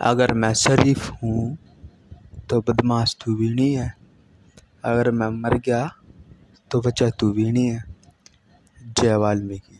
अगर मैं शरीफ हूँ तो बदमाश तू भी नहीं है। अगर मैं मर गया तो बचा तू भी नहीं है। जय वाल्मीकि।